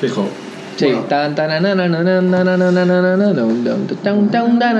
Fijo. Sí, tan tan na na na na na na na na na na na dum, dum, dum, dum, da,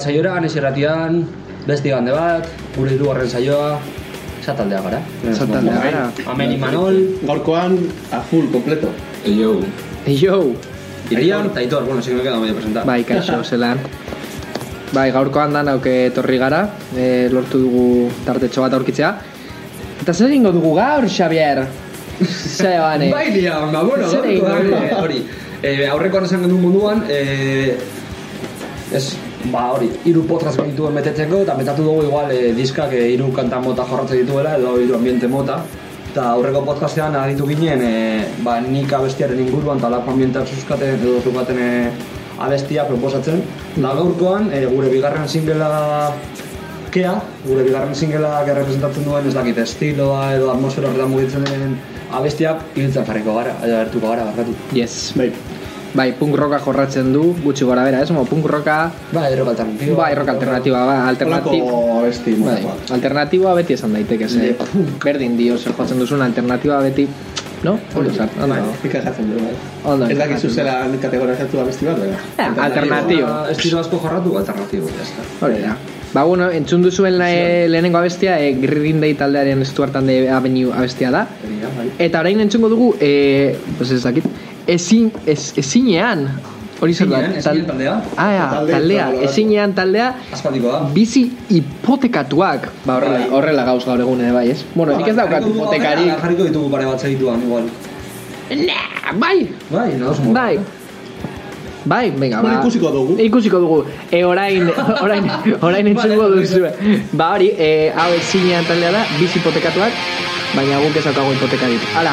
bat saiora, ganez irratian, beste gande bat, gure hirugarren saioa, sataldea gara. Zataldea gara. Amen Imanol, Gaurkoan, a full, completo. Yo. Yo, Irian, eta Aitor, bueno, si no me queda medio presentar. bai, kaixo, zelan. Bai, gaurkoan dan auke etorri gara, e, lortu dugu tartetxo bat aurkitzea. Eta zer egingo dugu gaur, Xavier? Zer bane? Bai, dia, ba, bueno, Zer egingo eh, dugu? hori. Eh, aurrekoan esan genuen munduan, eh, ez, ba, hori, hiru podcast genituen betetzeko, eta metatu dugu igual eh, diskak eh, hiru kanta mota jorratzen dituela, edo hiru ambiente mota. Eta aurreko podcastean aditu ginen, eh, ba, nik abestiaren inguruan, eta lako ambientak zuzkaten, edo zukaten eh, abestia proposatzen. Da gaurkoan, eh, gure bigarren singela kea, gure bigarren singela representatzen duen ez dakit estiloa edo atmosfera horretan mugitzen den abestiak hiltzen jarriko gara, edo gara, barkatu. Yes. Bai. Bai, punk rocka jorratzen du, gutxi gora bera, ez? Mo, punk rocka, Ba, errok alternatiba. bai, rock alternatiba, ba, alternatiba. Abesti Bai, alternatiba beti esan daiteke, ze berdin dio, zer jotzen duzun alternatiba beti, no? Ondo zar, ondo. Bai, ikasatzen du, bai. Ondo. Ez dakizu zela kategorizatu abesti bat, bera. Ja, alternatiba. Estilo asko jarratu, alternatibo, ya está. Hori da. Ba, bueno, entzun duzuen le, lehenengo abestia, e, Green Day taldearen Stuart and the Avenue abestia da. Bai. Eta orain entzungo dugu, e, pues ez dakit, ezin, ez, ezinean, hori zer da, taldea? Ah, ja, Talde, taldea, talde bat. ezinean taldea, bizi hipotekatuak, ba horrela, Bai. horrela gauz gaur egun ere bai, ez? Bueno, nik ez daukat hipotekarik. aurrera, Jarriko ditugu pare bat segituan, igual. Nah, bai, Bai, no, osmo. bai. Bai, venga, ba. ikusiko dugu. Ikusiko dugu. E, orain, orain, orain entzungo Vale, duzu. Ba hori, e, hau ezinean taldea da, bizi hipotekatuak, baina guk ez daukagu hipotekarik. Hala,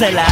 Marcela.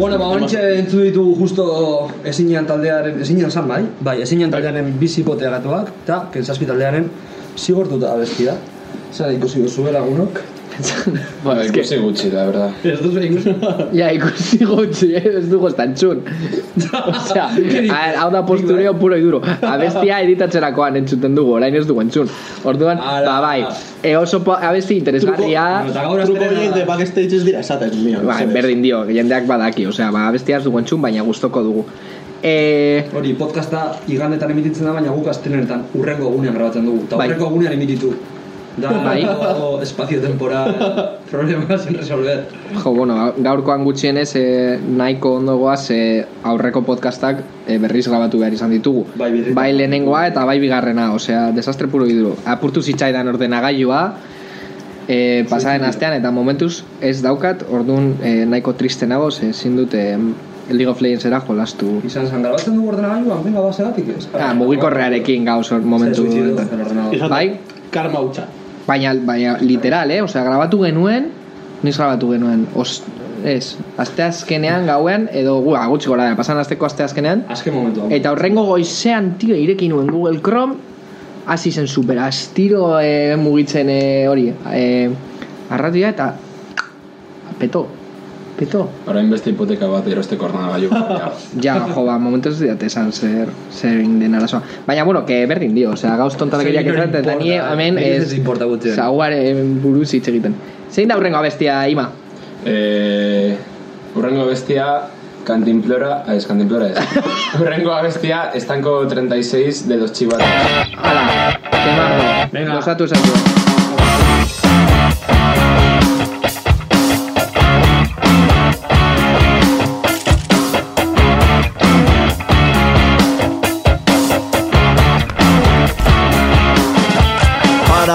Bueno, ba, ontxe entzu ditugu justo ezinean taldearen, ezinean zan bai, bai, ezinean taldearen bizipotea gatuak, eta kentzazpi taldearen zigortuta abestia. Zer ikusi duzu lagunok? Es que, Ikusi gutxi, la verdad. Ez duzu ikusi. ja, ikusi gutxi, eh? ez dugu estan txun. Osea, a ver, hau da postureo puro y duro. Abestia editatzerakoan entzuten dugu, orain ez dugu entzun. Orduan, ba, bai, e oso abesti interesgarria... Truko horiek de backstage ez dira esaten, mio. Ba, berdin dio, jendeak badaki, osea, ba, abestia ez dugu entzun, baina gustoko dugu. Eh, Hori, podcasta igandetan emititzen da, baina guk astelenetan urrengo egunean grabatzen dugu. Eta Bai. urrengo egunean emititu. Da, Bai. dago espazio-temporal problema sin resolver. Jo, bueno, gaurkoan gutxienez e, nahiko ondo goaz e, aurreko podcastak e, berriz grabatu behar izan ditugu. Bai, birritan. bai lehenengoa eta bai bigarrena, osea, desastre puro iduro. Apurtu zitzaidan ordenagailua, e, pasaren astean eta momentuz ez daukat, orduan e, nahiko triste nago, ze ezin dut e, League of Legendsera jolastu. Izan zen, grabatzen dugu ordenagailuan, venga, basegatik ez? Ah, mugikorrearekin gauz or- momentu. Bai? Karma hutsa. Baina, baina literal, eh? Osea, grabatu genuen, niz grabatu genuen. Os, ez, asteazkenean gauean, edo gu, gutxi gora, pasan asteko asteazkenean, Azken momentu. eta horrengo goizean, tio, ireki nuen Google Chrome, hasi zen super astiro eh, mugitzen eh, hori, eh, arratia eta peto, peto. Orain beste hipoteka bat erosteko ordenagailu. Ja. Ja, jo, ba, momentu ez diat esan zer, zer den arazoa. Baina, bueno, que berdin dio, osea, gauz tontalakeriak Zer ez inori eta ni importa, hemen niri ez ez importa gutxien. zaguaren buruz hitz egiten. Zein da hurrengo abestia, Ima? Eh, urrengo bestia Cantimplora, ah, es Cantimplora es. urrengo bestia Estanco 36 de los chivatos. Hala, kemarro. Venga. Losatu esan du.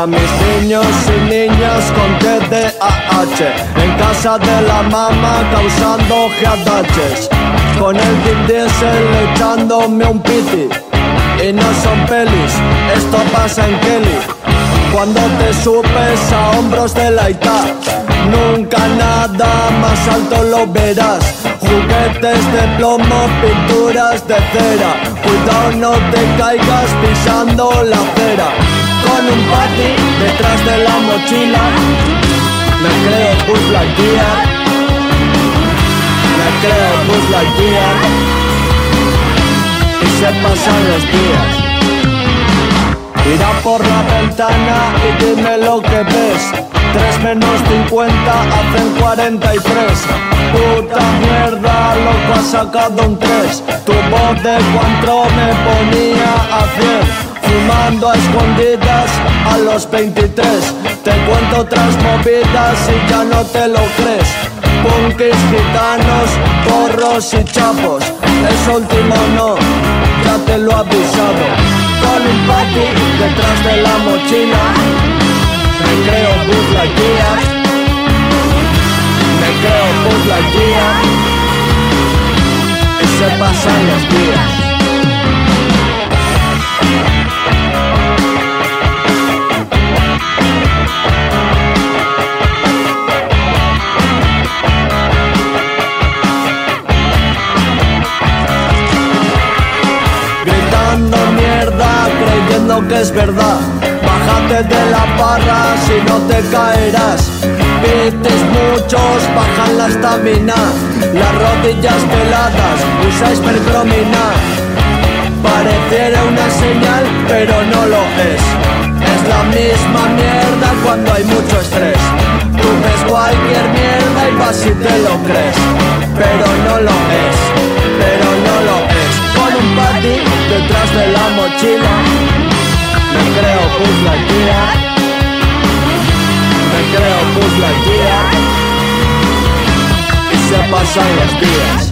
Mis niños y niñas con TDAH En casa de la mamá causando jadaches Con el Vin Diesel echándome un piti Y no son pelis, esto pasa en Kelly cuando te subes a hombros de la Ita. Nunca nada más alto lo verás. Juguetes de plomo, pinturas de cera. Cuidado no te caigas pisando la acera. Con un pati detrás de la mochila. Me creo Buzz Lightyear. Me creo Buzz Lightyear. Y se pasan los días. Mira por la ventana y dime lo que ves 3 menos 50 hacen 43 Puta mierda, loco, has sacado un 3 Tu voz de cuatro me ponía a 100 Fumando a escondidas. A los 23 Te cuento otras movidas y ya no te lo crees. Punkis, gitanos, porros y chapos Eso último no, ya te lo he avisado. Con un pati detrás de la mochila. Me creo Buzz Lightyear Me creo Buzz Lightyear Y se pasan los días que es verdad. Bájate de la barra si no te caerás. Pites muchos, bajan la estamina Las rodillas peladas, usáis percromina Pareciera una señal, pero no lo es. Es la misma mierda cuando hay mucho estrés. Tú ves cualquier mierda y vas y te lo crees. Pero no lo es, pero no lo es Detrás de la mochila. Me creo Buzz Lightyear. Me creo Buzz Lightyear. Y se pasan los días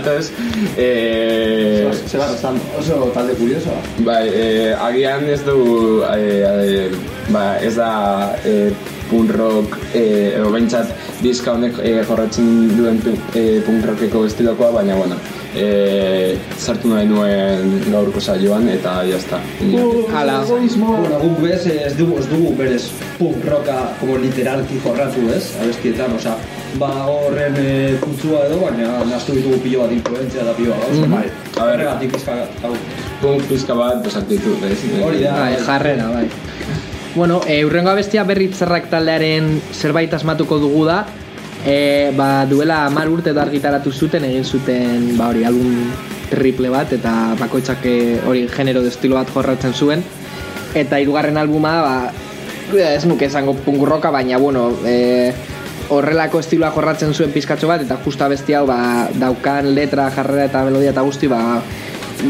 los chivatos. Eh, Se va restando. Oso talde kuriosoa. bai, eh, agian ez du, eh, eh, ba, ez da eh, punk rock, eh, edo behintzat diska honek eh, jorratzen duen eh, punk rockeko estilokoa, baina, bueno, eh, sartu nahi nuen gaurko saioan, eta jazta. Hala. Bueno, guk bez, ez dugu, ez dugu berez punk rocka como literalki jorratu ez, abestietan, osea, ba horren e, putzua edo, baina naztu ditugu pilo bat influentzia eta pilo bat, mm bai. A ber. Horregatik pizka, hau. Punk pizka bat, pues, actitud, ez? Hori da. Bai, jarrera, bai. Bueno, e, urrengo abestia berritzerrak taldearen zerbait asmatuko dugu da. E, ba, duela mar urte da argitaratu zuten, egin zuten, ba hori, album triple bat, eta bakoitzak eh, hori genero de estilo bat jorratzen zuen. Eta hirugarren albuma, ba, ez nuke esango punk rocka, baina, bueno, e, horrelako estiloa jorratzen zuen pizkatxo bat, eta justa bestia hau, ba, daukan letra, jarrera eta melodia eta guzti, ba,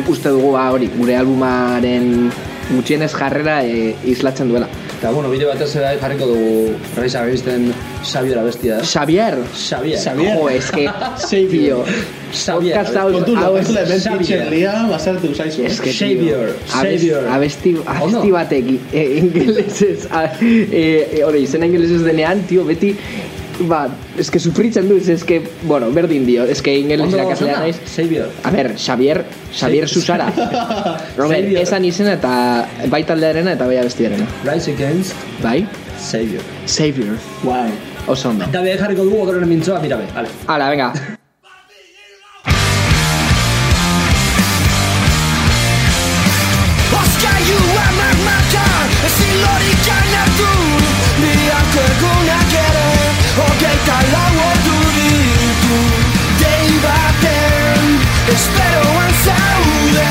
uste dugu ba, hori, gure albumaren gutxienez jarrera e, islatzen duela. Eta, bueno, bide batez ere jarriko dugu Reisa Gizten Xabier abestia, ez? Xavier! Xabier. Xavier. Jo, es que, Xavier. tío, Xavier. podcast hau, Kontu, hau ez es, hemen Xavier. pitxerria, basartu zaizu. es que, tío, Xavier, Xavier. abesti, abesti Ondo. batek e, ingelesez, a, e, e, hori, izena ingelesez denean, tío, beti, ba, es que sufritzen du, es que, bueno, berdin dio, es que ingeles irakaslea naiz. Xavier. A ber, Xavier, Xavier Susara. Robert, Xavier. esan izena eta bai taldearena eta bai abestiarena. Rise Against Bai? Xavier. Savior. Guau. Oso ondo. Eta be jarriko dugu okerren mintzoa, mira be, ale. Hala, venga. Oskailuak magmakan Ezin lorikan hartu Biharko egunak ere Hogeita lau ordu ditu Dei baten Esperoan zaude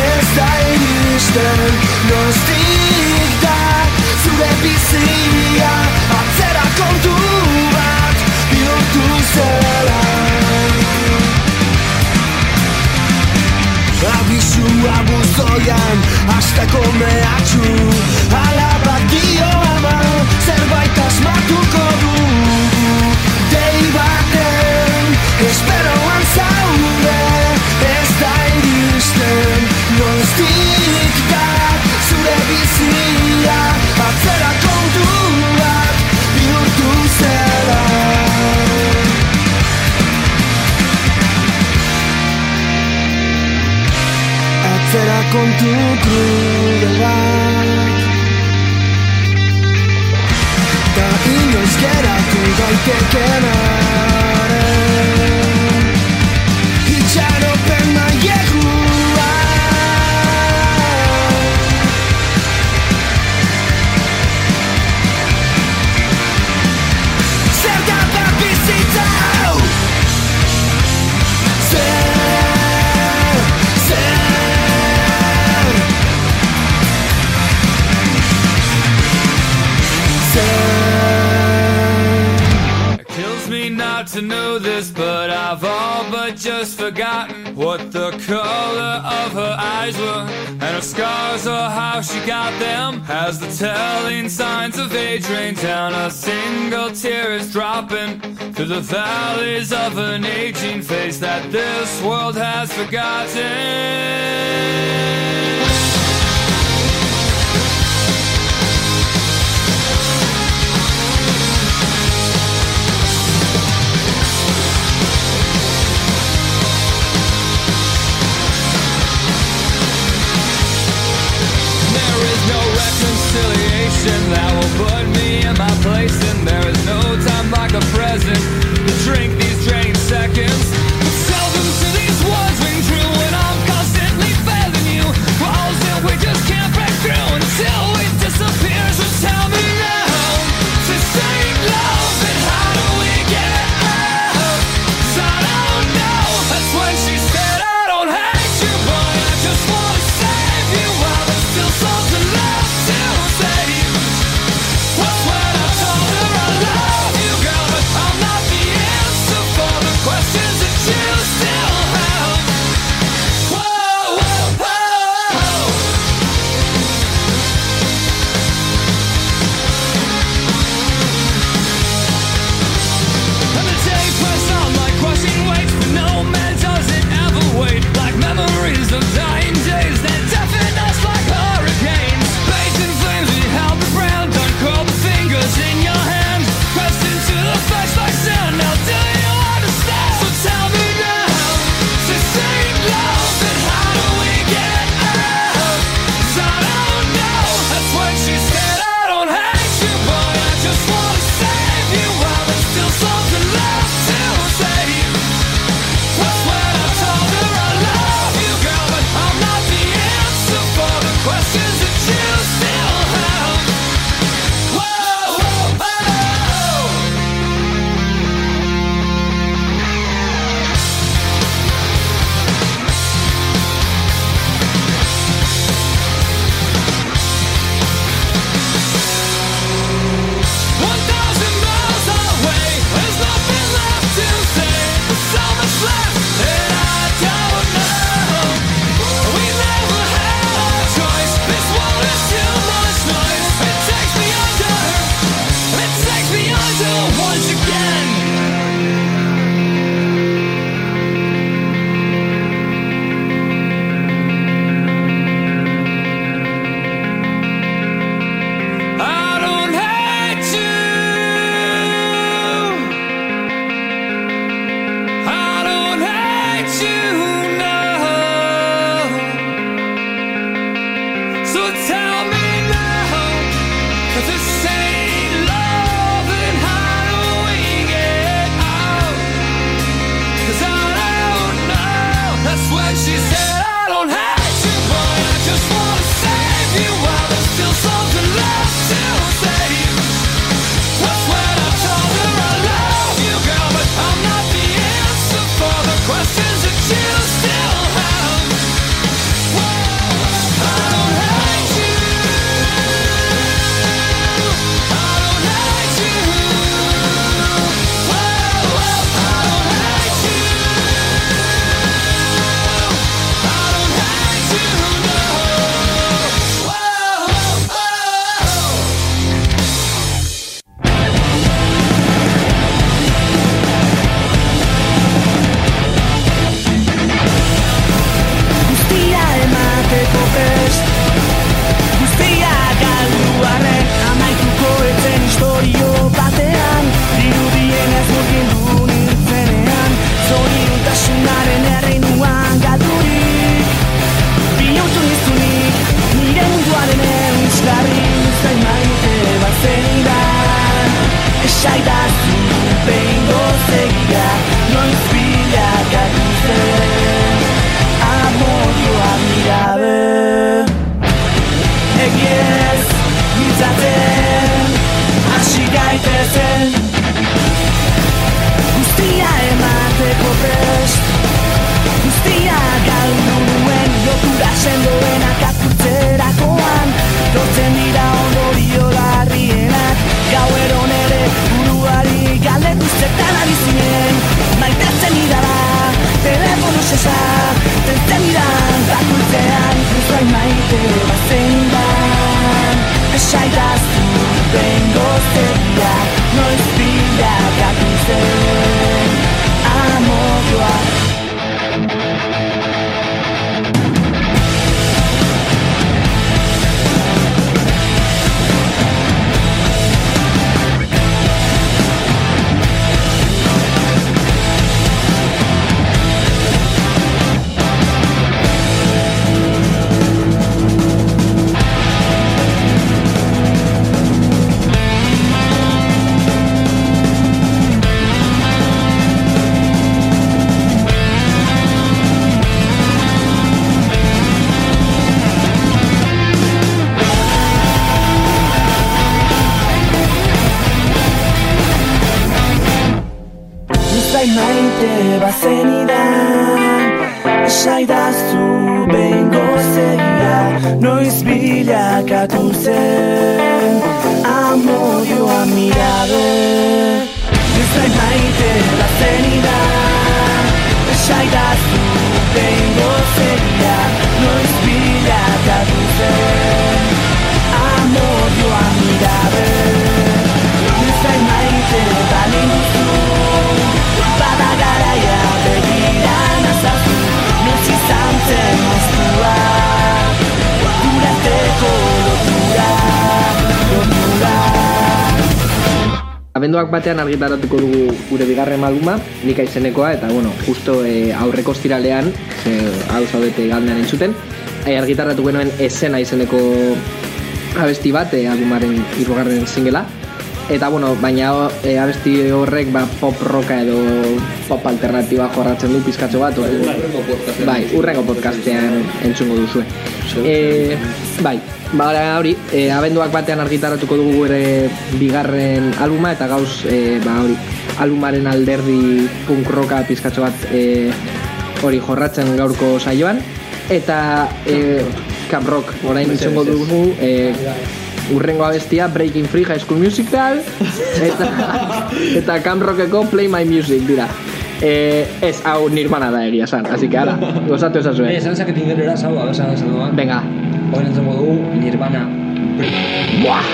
Ez da iristen Nostik da Zure bizia Atzera kontu bat Bihurtu zela Abizua buzoian Azteko mehatxu Atzera kontu krude bat Ta inoiz geratu daitekenaren her scars or how she got them. As the telling signs of age rain down, a single tear is dropping through the valleys of an aging face that this world has forgotten. Abenduak batean argitaratuko dugu gure bigarren albuma, nika izenekoa, eta bueno, justo e, aurreko ostiralean, ze, hau zaudete galdean entzuten, e, argitaratu genuen esena izeneko abesti bat, e, albumaren hirugarren singela, eta bueno, baina e, abesti horrek ba, pop rocka edo pop alternatiba jorratzen du pizkatxo bat, ordu- bai, urrengo podcastean. Entzungo duzue. E, bai, ba, hori, e, abenduak batean argitaratuko dugu gure bigarren albuma eta gauz, e, ba, hori, albumaren alderdi punk rocka pizkatxo bat e, hori jorratzen gaurko saioan. Eta e, Camp Rock, orain entzungo dugu e, urrengo abestia Breaking Free High School Musical eta, eta Camp Rockeko Play My Music dira e, ez, hau nirvana da egia san, así que ara, gozatu esazue Eh, esan zaketin gero erazau, abesan esan duan. Venga, Hoy entzengo dugu Nirvana. buah,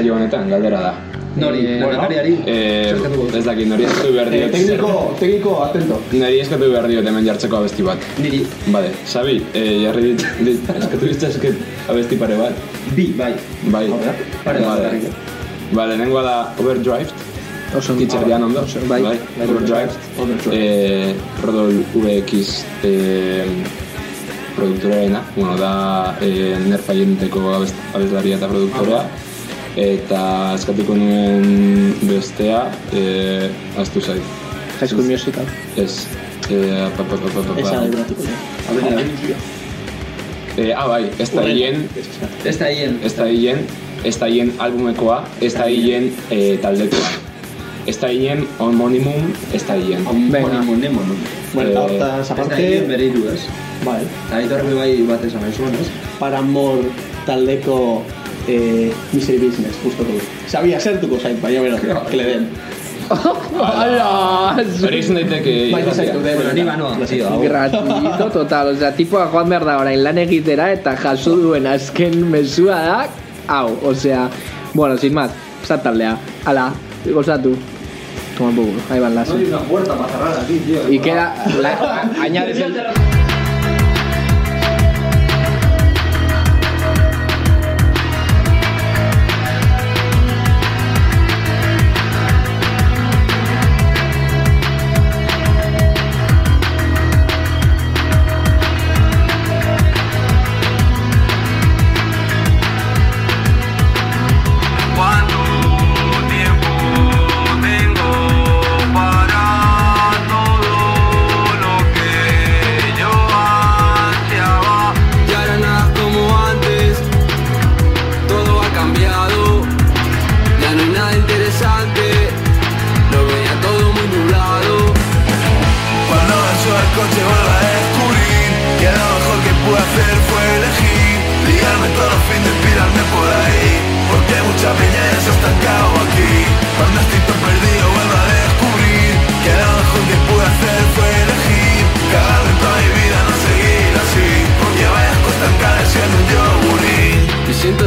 saio honetan, galdera da. Nori, Eh, lehendakariari. Eh, ez dakit, nori eskatu behar diot. Tekniko, tekniko, atento. Nori eskatu behar diot hemen jartzeko abesti bat. Niri, Bale, Xabi, eh, jarri dit, dit eskatu ditzazket abesti pare bat. bi, bai. Bai. Pare bat. Vale, lehenengoa da Overdrive. Oso ondo. Itxerdian ondo, bai. bai, Overdrive, eh, Rodol VX eh, produktorarena, bueno, da eh, nerfa jenteko abeslaria eta produktorea, eta eskatuko nuen bestea, eh, aztu zait. High School Musical. Ez, eh, pa, pa, pa, pa, pa, de gratuko. Eh, ah, bai, ez da hien, Ez da hien. ez da hien, ez da hien albumekoa, ez da hien eh, taldekoa. Ez da hien homonimum, ez da hien. Venga. Monemo, no? Bueno, Eh, eta hortaz Ez da hien aparte, bere hiru, ez? bai, Eta bai bat esan nahi zuen, ez? Paramore taldeko eh, Misery Business, justo du. Sabia zertuko zait, baina bero, que le den. Ala, Hori izan daiteke... Baita zaitu den. Bueno, ni banoa, tio, hau. Gratuito total, osea, tipoa joan behar da orain lan egitera eta jaso duen azken mesua da, hau, osea, bueno, sin más, esta taldea, ala, gozatu. Toma un poco, ahí van las. No hay una puerta para cerrar aquí, tío. Y queda, la, añades el...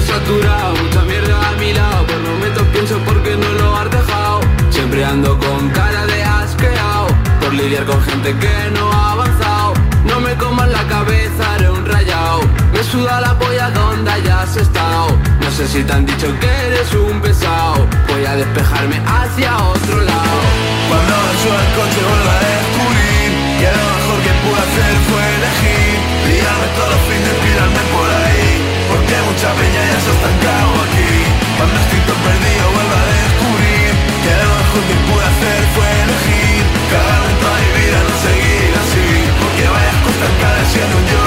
saturado, mucha mierda a mi lado Por momentos pienso por qué no lo has dejado. Siempre ando con cara de asqueado Por lidiar con gente que no ha avanzado. No me comas la cabeza, haré un rayado Me suda la polla donde hayas estado. No sé si te han dicho que eres un pesado. Voy a despejarme hacia otro lado. Cuando suba el coche vuelvo a descubrir Que lo mejor que pude hacer fue elegir Ligarme todos los fines, por ahí. Porque mucha peña ya se ha estancado aquí. Cuando estoy todo perdido vuelvo a descubrir Que lo mejor que pude hacer fue elegir. Cagarme toda mi vida, no seguir así Porque vayas con estancar siendo un yogurín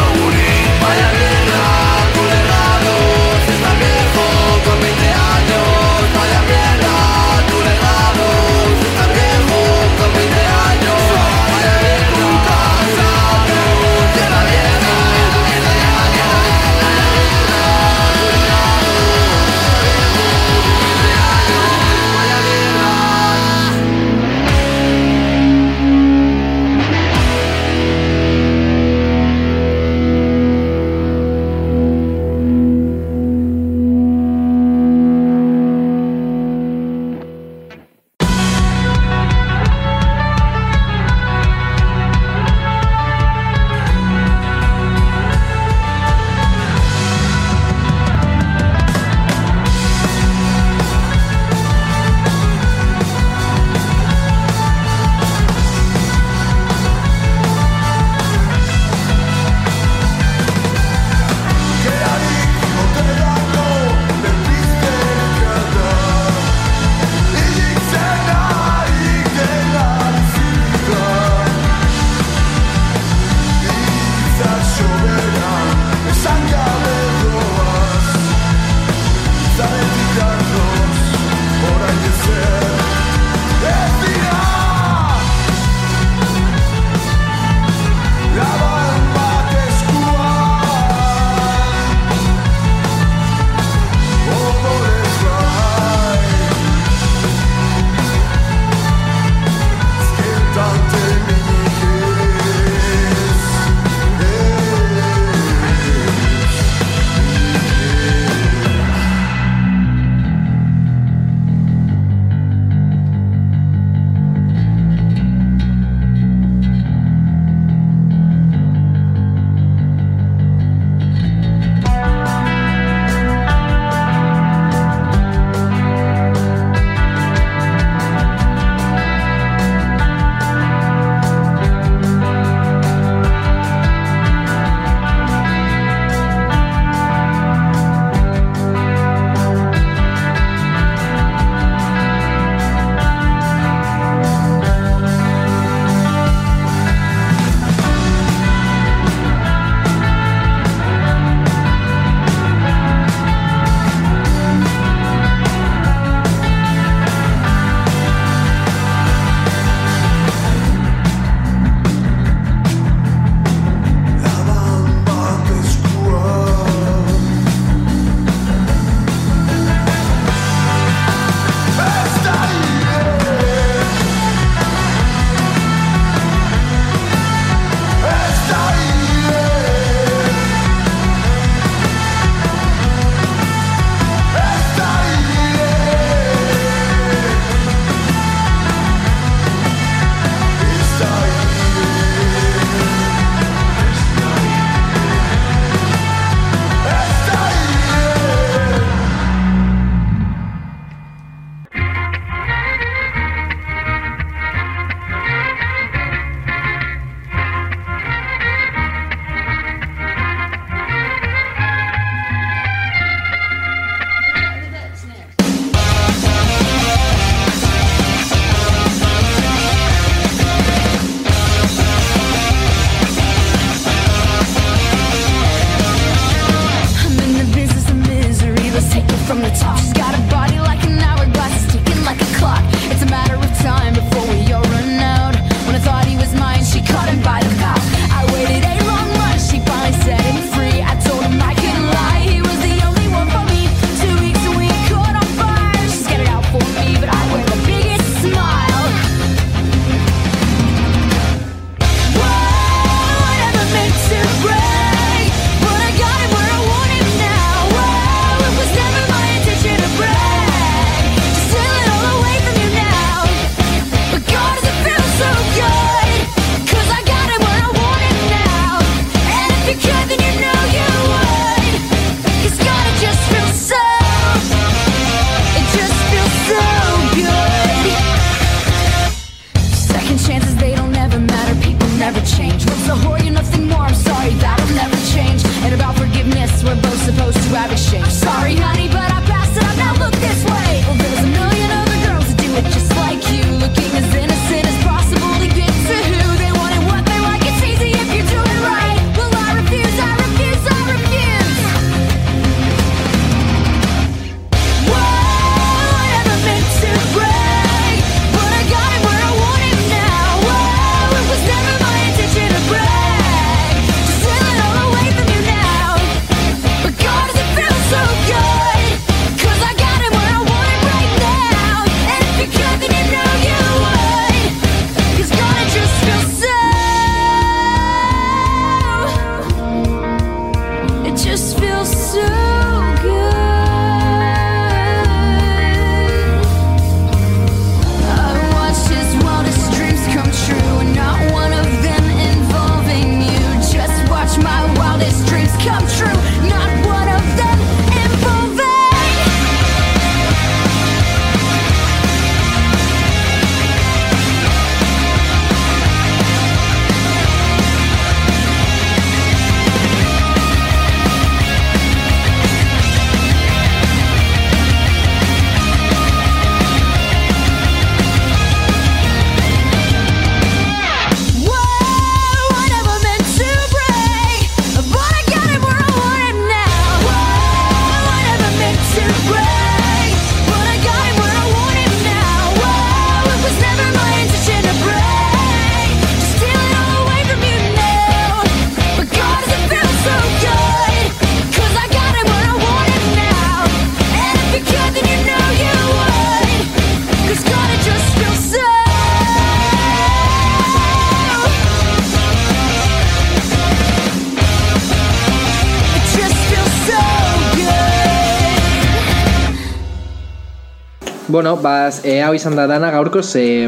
Bueno, baz, e, hau izan da dana gaurkoz, e,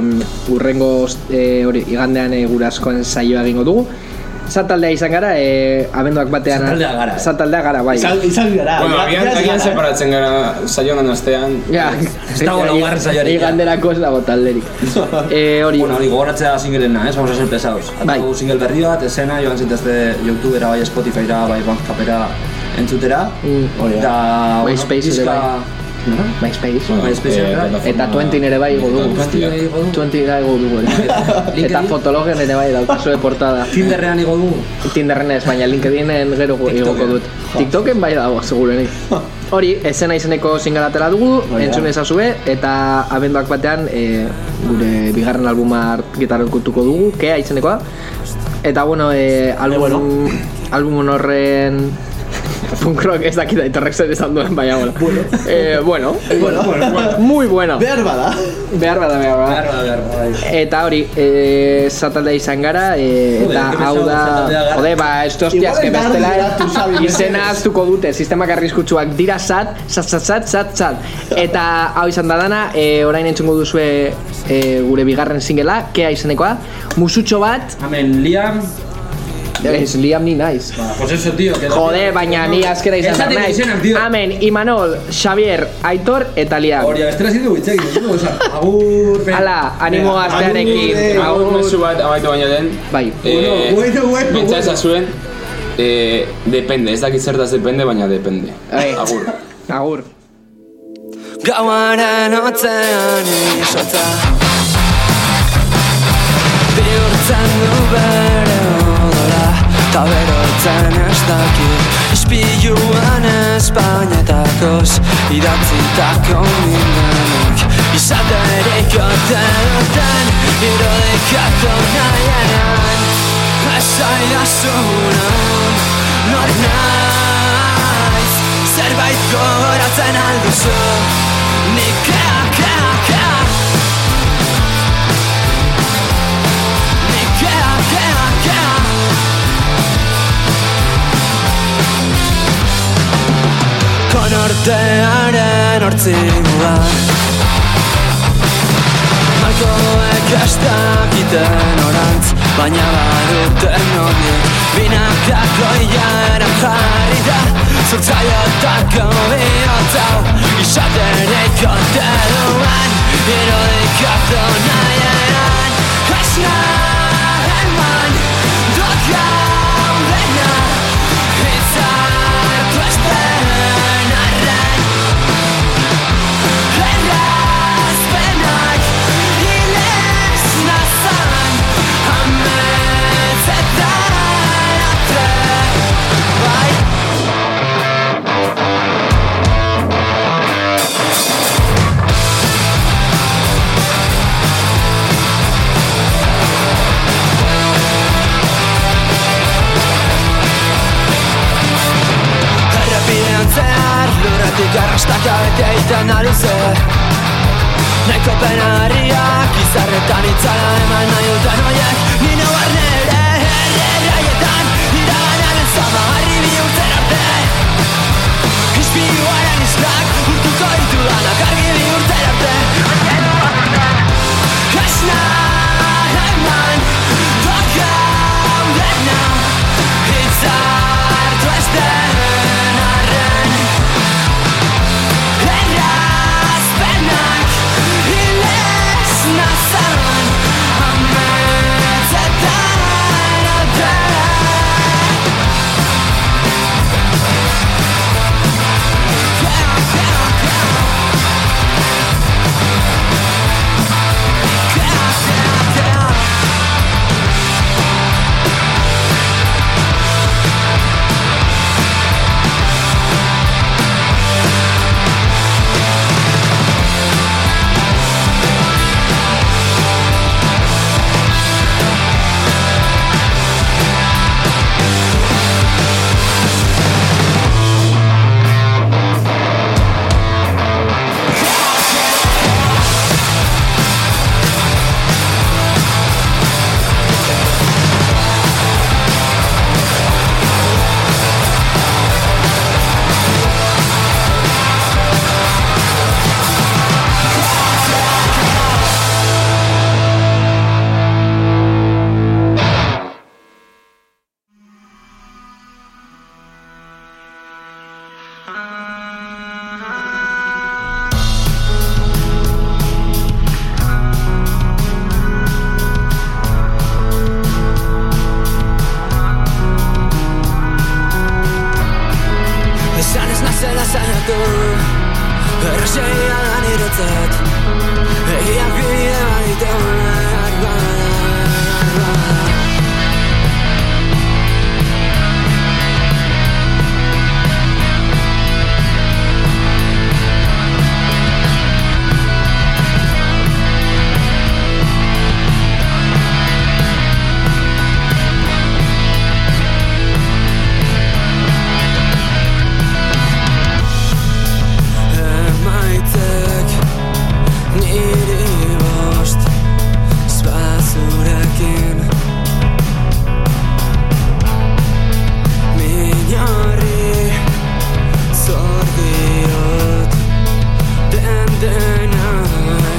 urrengo e, hori, igandean e, guraskoen saioa egingo dugu. Zataldea izan gara, e, abenduak batean... Zataldea gara. Zataldea gara, bai. Izan, izan gara. Bueno, agian, agian separatzen gara saioan astean. Ja, Ez dago laugarren saioarik. Iganderako ez dago talderik. e, hori, Bueno, hori gogoratzea singelena, ez? Vamos a ser pesados. Bai. Bai. single berri bat, esena, joan zintezte Youtubera, bai Spotifyra, bai Bandcapera entzutera. Mm, hori da. Da, MySpace ere bai. Nola? MySpace. MySpace Eh, Eta 20 ere bai igo dugu. Twenty ere igo dugu. 20 ere igo dugu. ere. Eta LinkedIn? fotologen ere bai daukazue portada. Tinderrean igo dugu. Tinderren ez, baina LinkedInen gero igoko dut. TikToken bai dago, segurenik. Hori, esena izeneko zingalatela dugu, da. entzun ezazue, eta abenduak batean e, gure bigarren albuma gitarrekutuko dugu, kea izenekoa. Eta bueno, e, album, album horren punk rock ez dakit aitorrek zer esan duen, baina bueno. Eh, bueno, Bueno, muy bueno. behar bada. Behar bada, behar bada. Behar bada, behar bada, bai. Eta hori, e, zataldea izan gara, e, Joder, eta hau da, jode, ba, esto hostias, Igual que engar bestela izena aztuko dute, sistemak arriskutsuak dira zat, zat, zat, zat, zat, zat. Eta hau izan da dana, e, orain entzungo duzue e, gure bigarren singela, kea izenekoa, musutxo bat, Hemen, Liam... ez Liam ni naiz. Pues eso, tío. que- Jode, baina ni azkera izan behar Esaten naiz. Amen, Imanol, Xavier, Aitor eta Liam. Hori, bestela zidu bitxekin, ez dugu esan. Agur. Hala, animo astearekin. Agur mezu bat amaitu baino den. Bai. Eh, Bueno, bueno, bueno. ezazuen, eh, depende, ez dakit zertaz depende, baina depende. Agur. Agur. Gauaren otzean izotza Bihurtzen du odola Ta berotzen ez dakit Ispiluan Espainetakoz Idatzitako minenik Izaterik ote duten Irudikatu nahienean Esaidazu non Nor naiz Zerbait gogoratzen alduzu Nik Artearen hortzen goza Kaue cash ta orantz baina baduten uterno Binakako Binak jarri da Zurtzaiotako bihotza ta gome on ta I chadenek on the run Binol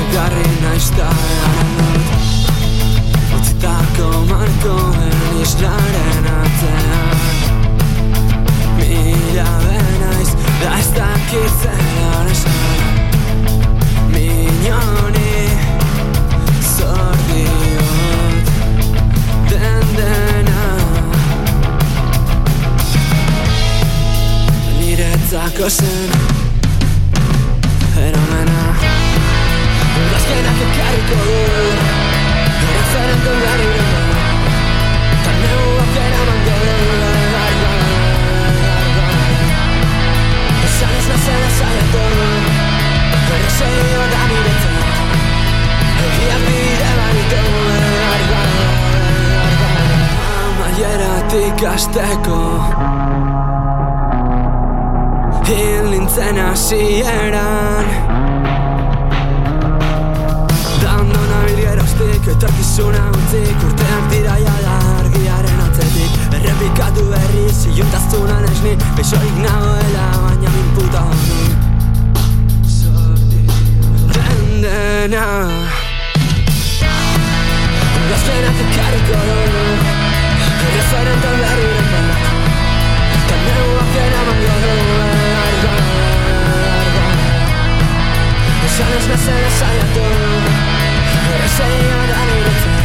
egarri naizta dut Utzitako markoen islaren atzean Mila benaiz da ez dakitzean esan Minoni zor diot Den dena. Niretzako zen azteko Hil nintzen hasieran Etorkizuna utzik Urteak dira jada argiaren atzetik. Errepikatu berriz Iuntaztunan esni Besorik nagoela Baina min puta honi Den dena Gazkenak ekarriko du Referente berriren bat. Ta neuak eramango du. Esan ez bezala Saying I need it.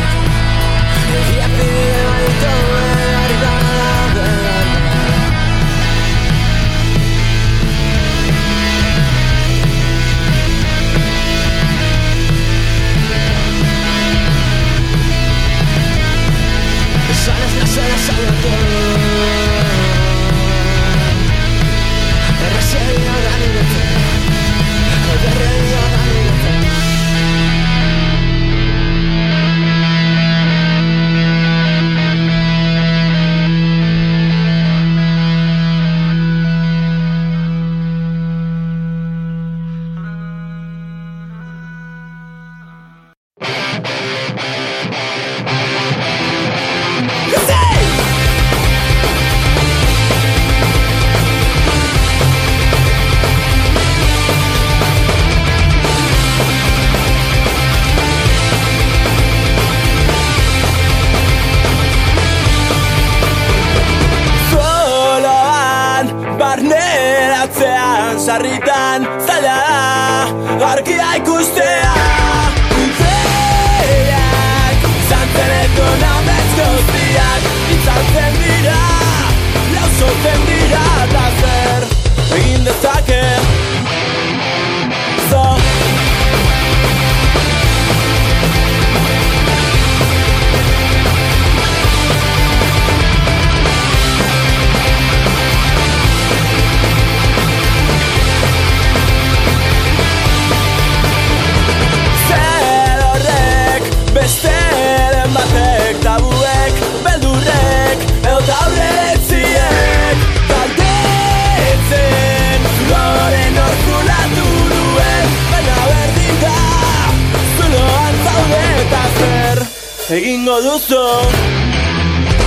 jaso duzu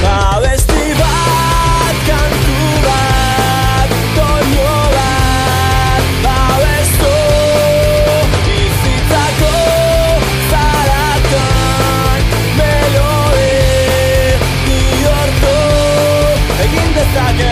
Abesti bat kantu bat Torio bat Babesto Izitzako Zaratan Melode Diorto Egin dezake